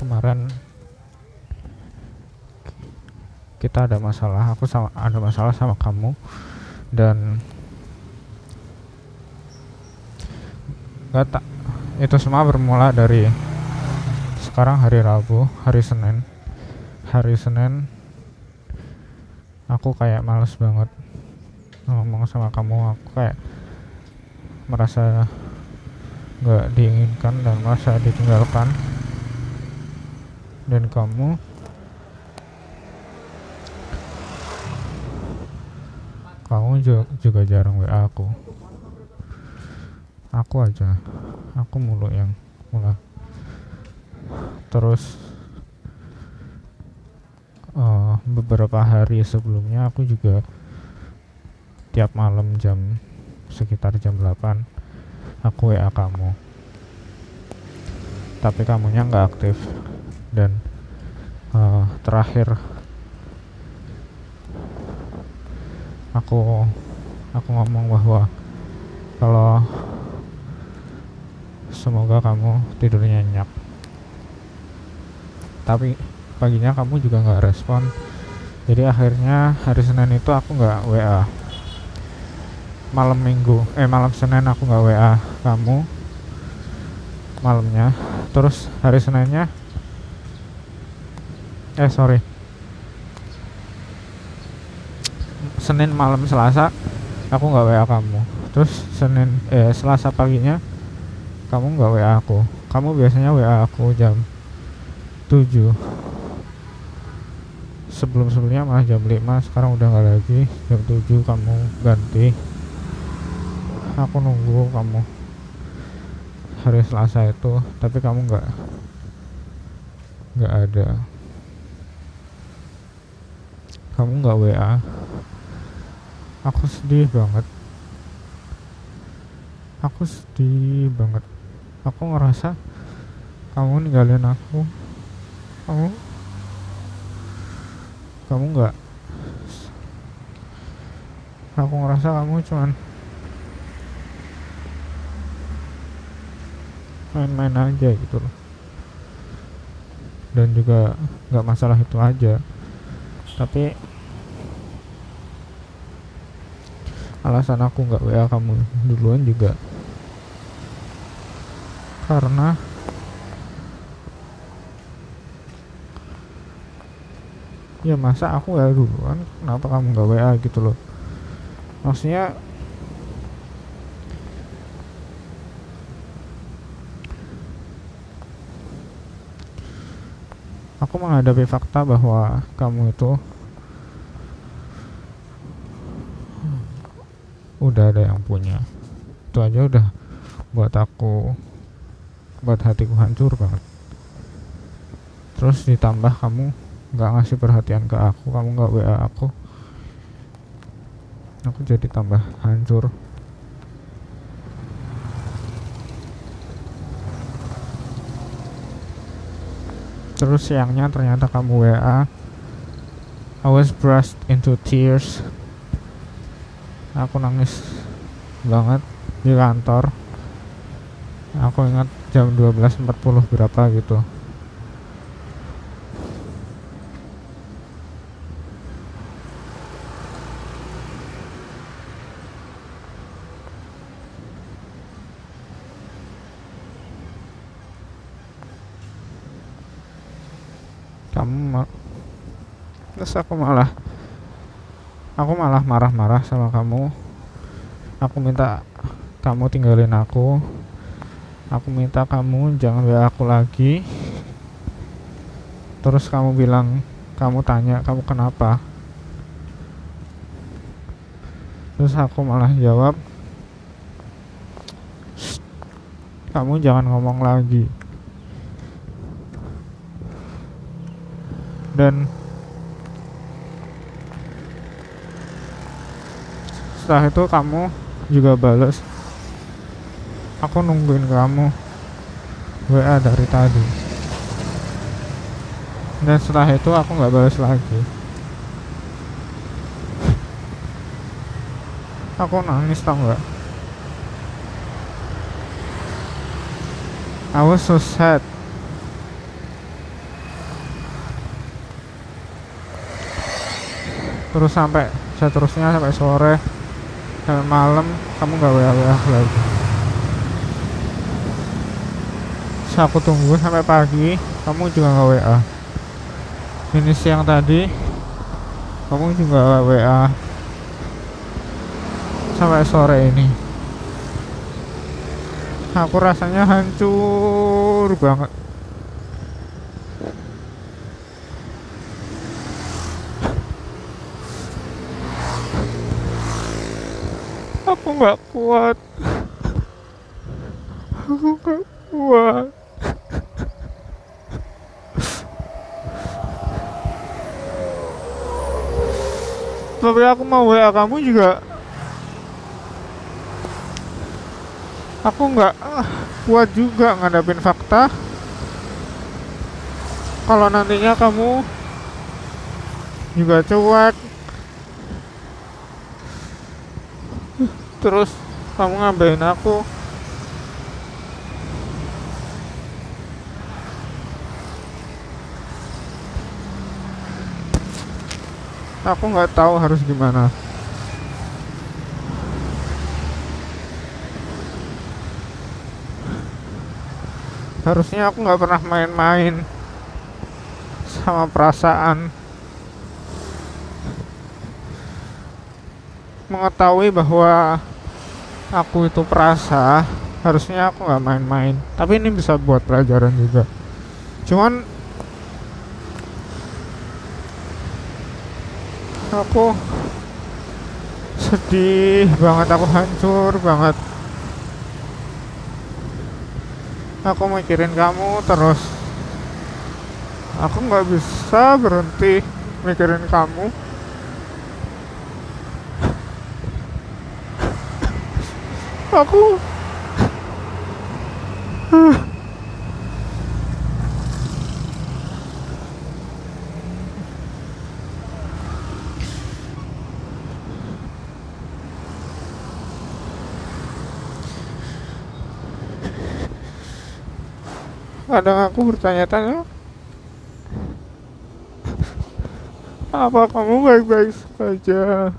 kemarin kita ada masalah aku sama ada masalah sama kamu dan nggak tak itu semua bermula dari sekarang hari Rabu hari Senin. Hari Senin aku kayak males banget ngomong sama kamu aku kayak merasa nggak diinginkan dan merasa ditinggalkan. Dan kamu kamu juga, juga jarang WA aku. Aku aja aku mulu yang mulai terus uh, beberapa hari sebelumnya aku juga tiap malam jam sekitar jam 8 aku WA kamu. Tapi kamunya nggak aktif. Dan uh, terakhir aku aku ngomong bahwa kalau semoga kamu tidur nyenyak. Tapi paginya kamu juga nggak respon. Jadi akhirnya hari Senin itu aku nggak WA malam minggu. Eh malam Senin aku nggak WA kamu. Malamnya. Terus hari Seninnya? Eh sorry. Senin malam Selasa aku nggak WA kamu. Terus Senin eh Selasa paginya kamu nggak WA aku. Kamu biasanya WA aku jam 7 sebelum sebelumnya malah jam 5 sekarang udah nggak lagi. Jam 7 kamu ganti aku nunggu kamu. Hari Selasa itu tapi kamu nggak nggak ada. Kamu nggak WA aku sedih banget. Aku sedih banget. Aku ngerasa kamu ninggalin aku. Kamu kamu nggak. Aku ngerasa kamu cuman main-main aja gitu loh. Dan juga nggak masalah itu aja. Tapi alasan aku nggak WA kamu duluan juga karena ya masa aku WA duluan kenapa kamu nggak WA gitu loh? Maksudnya aku menghadapi fakta bahwa kamu itu udah ada yang punya. Itu aja udah buat aku buat hatiku hancur banget. Terus ditambah kamu nggak ngasih perhatian ke aku kamu nggak WA aku aku jadi tambah hancur terus siangnya ternyata kamu WA I was brushed into tears. Aku nangis banget di kantor. Aku ingat jam 12.40 berapa gitu kamu ma- terus aku malah aku malah marah-marah sama kamu. Aku minta kamu tinggalin aku. Aku minta kamu jangan WA aku lagi. Terus kamu bilang kamu tanya kamu kenapa? Terus aku malah jawab "Shh, kamu jangan ngomong lagi. Dan setelah itu kamu juga bales. Aku nungguin kamu WA dari tadi. Dan setelah itu aku nggak balas lagi. Aku nangis tau nggak? I was so sad. Terus sampai seterusnya sampai sore sampai malam kamu nggak WA WA lagi. Terus aku tunggu sampai pagi kamu juga nggak WA ini siang tadi kamu juga WA sampai sore ini. Aku rasanya hancur banget aku nggak kuat. Aku nggak kuat. Tapi aku mau WA kamu juga. Aku nggak ah, kuat juga ngadapin fakta. Kalau nantinya kamu juga cuek terus kamu ngabain aku. Aku nggak tahu harus gimana. Harusnya aku nggak pernah main-main sama perasaan. Mengetahui bahwa aku itu perasa harusnya aku nggak main-main. Tapi ini bisa buat pelajaran juga. Cuman aku sedih banget aku hancur banget. Aku mikirin kamu terus. Aku nggak bisa berhenti mikirin kamu aku kadang aku bertanya-tanya. Apa kamu baik-baik saja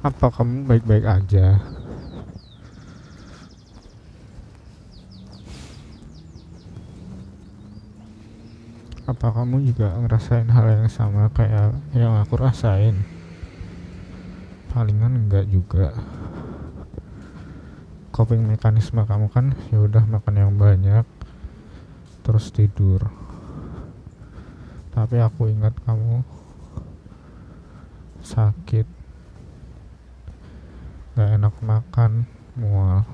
apa kamu baik-baik aja? Apa kamu juga ngerasain hal yang sama kayak yang aku rasain? Palingan enggak juga. Coping mekanisme kamu kan ya udah makan yang banyak terus tidur. Tapi aku ingat kamu sakit gak enak makan. Mual.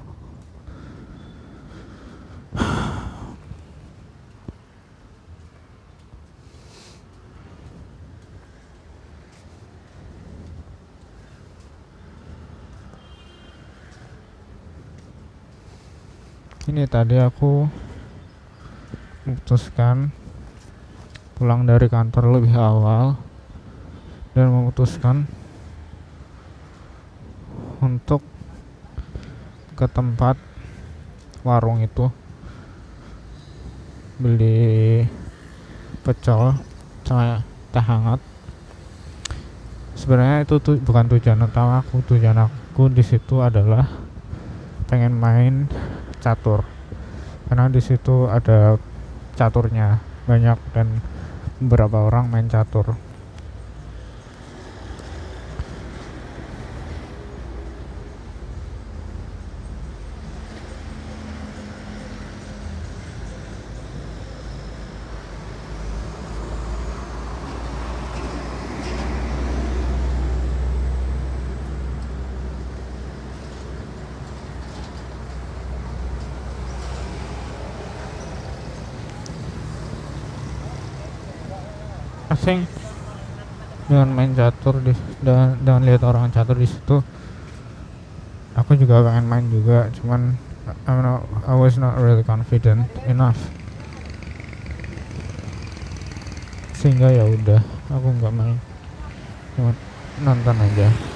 Ini tadi aku memutuskan pulang dari kantor lebih awal dan memutuskan untuk ke tempat warung itu. Beli pecel sama teh hangat. Sebenarnya itu tuh bukan tujuan utama aku. Tujuan aku di situ adalah pengen main catur. Karena di situ ada caturnya banyak dan beberapa orang main catur asing dengan main catur di dan dengan lihat orang catur di situ. Aku juga pengen main juga cuman I'm not, I was not really confident enough. Sehingga ya udah aku nggak main. Cuma nonton aja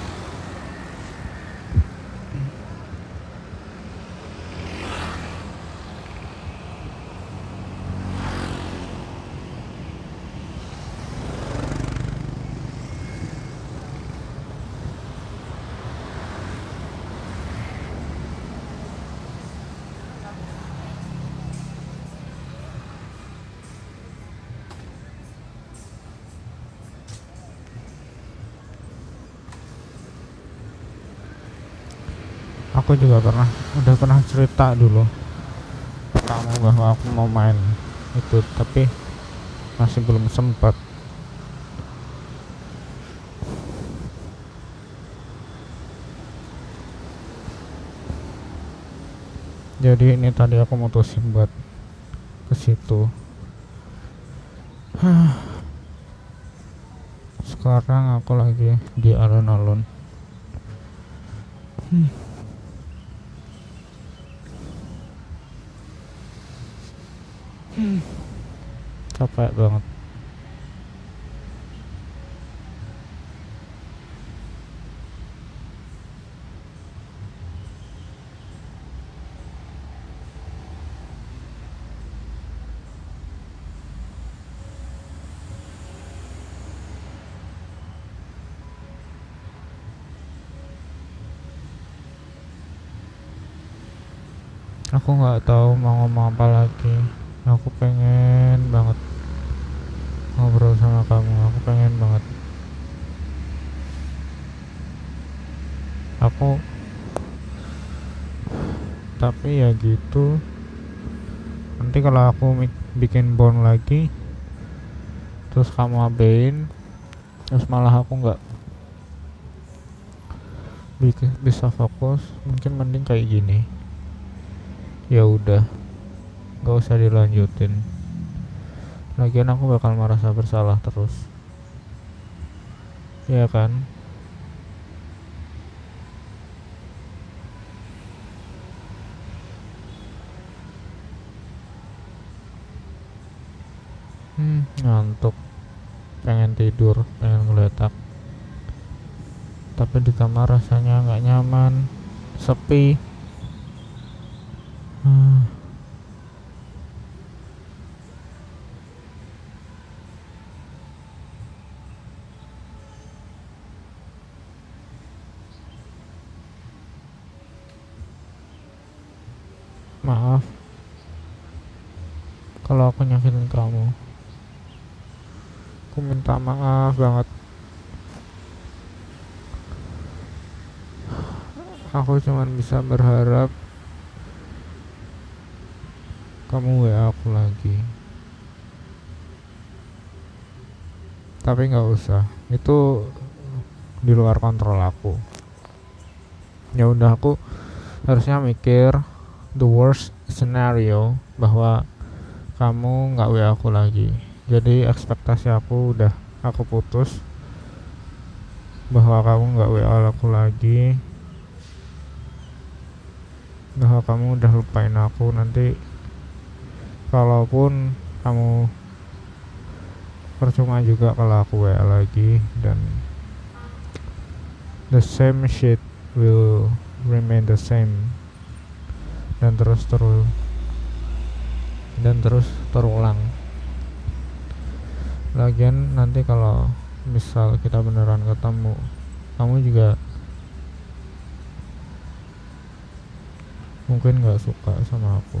aku juga pernah udah pernah cerita dulu. Kamu bahwa aku mau main itu tapi masih belum sempat jadi ini tadi aku mutusin buat ke situ. Sekarang aku lagi di alun-alun. Hmm. Hmm. capek banget aku nggak tahu mau ngomong apa lagi aku pengen banget ngobrol sama kamu. Aku pengen banget. Aku tapi ya gitu. Nanti kalau aku bikin bond lagi terus kamu abein terus malah aku nggak bisa fokus mungkin mending kayak gini. Ya udah nggak usah dilanjutin. Lagian aku bakal merasa bersalah terus. Ya kan? Hmm, ngantuk. Pengen tidur pengen ngeletak. Tapi di kamar rasanya nggak nyaman. Sepi. Hmm. Maaf kalau aku nyakitin kamu. Aku minta maaf banget. Aku cuma bisa berharap kamu WA aku lagi tapi nggak usah itu di luar kontrol aku ya udah aku harusnya mikir the worst scenario bahwa kamu nggak WA aku lagi. Jadi ekspektasi aku udah aku putus bahwa kamu nggak WA aku lagi. Bahwa kamu udah lupain aku. Nanti kalaupun kamu percuma juga kalau aku WA lagi dan the same shit will remain the same dan terus terus dan terus terulang. Lagian nanti kalau misal kita beneran ketemu kamu juga mungkin gak suka sama aku.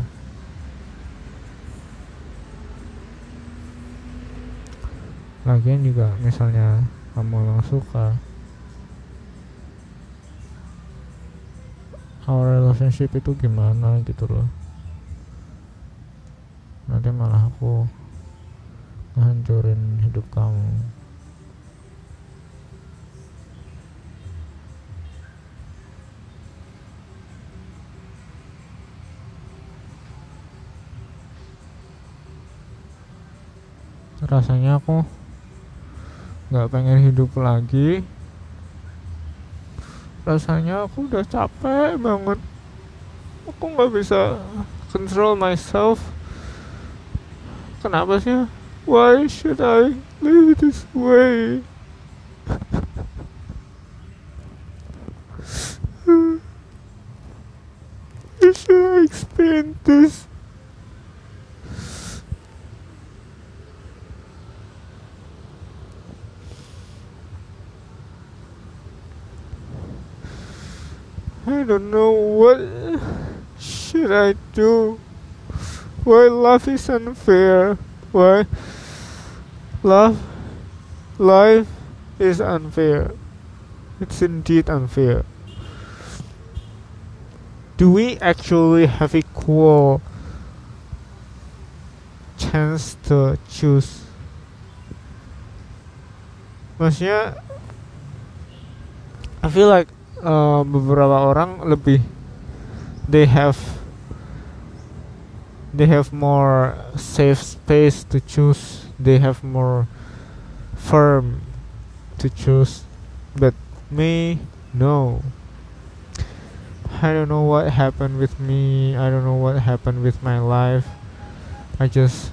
Lagian juga misalnya kamu memang suka our relationship itu gimana gitu loh nanti malah aku ngancurin hidup kamu. Rasanya aku nggak pengen hidup lagi. Rasanya aku udah capek banget. Aku nggak bisa control myself kenapa sih why should I live this way? Should I experience this? I don't know what should I do. Why love is unfair? Why love life is unfair? It's indeed unfair. Do we actually have equal chance to choose? Maksudnya I feel like uh, beberapa orang lebih they have they have more safe space to choose. They have more firm to choose. But me no. I don't know what happened with me. I don't know what happened with my life. I just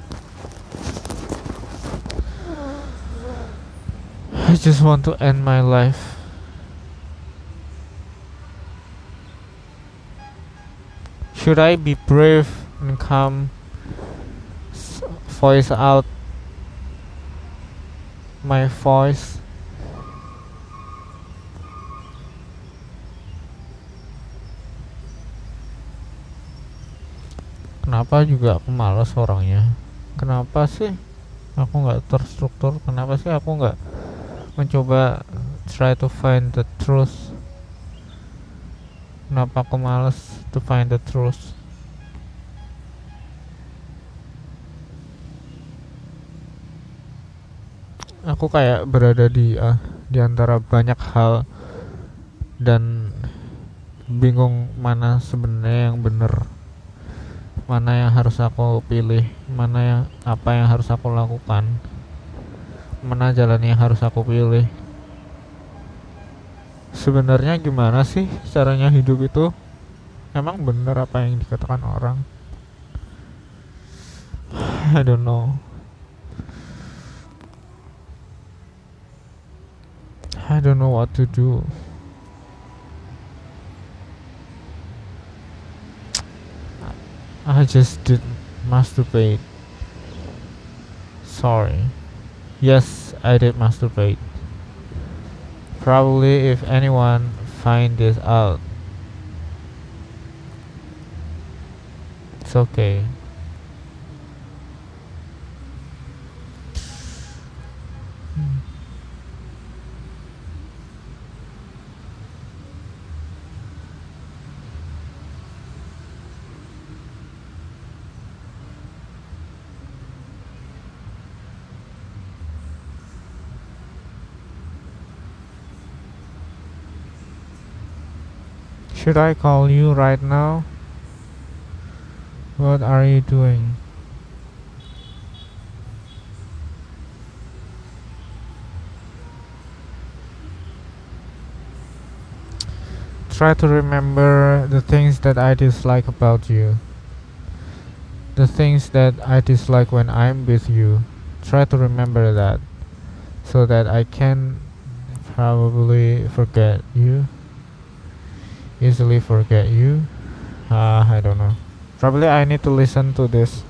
I just want to end my life. Should I be brave and come voice out my voice? Kenapa juga aku malas orangnya? Kenapa sih aku nggak terstruktur? Kenapa sih aku nggak mencoba try to find the truth? Kenapa aku malas to find the truth. Aku kayak berada di uh, di antara banyak hal dan bingung mana sebenarnya yang benar mana yang harus aku pilih mana yang apa yang harus aku lakukan mana jalan yang harus aku pilih. Sebenarnya gimana sih caranya hidup itu? Emang bener apa yang dikatakan orang? I don't know I don't know what to do. I just didn't masturbate. Sorry. Yes I did masturbate. Probably if anyone find this out It's okay. Should I call you right now? What are you doing? Try to remember the things that I dislike about you. The things that I dislike when I'm with you. Try to remember that so that I can probably forget you. Easily forget you. Uh, I don't know. Probably I need to listen to this